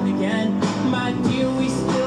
again. My dear, we still.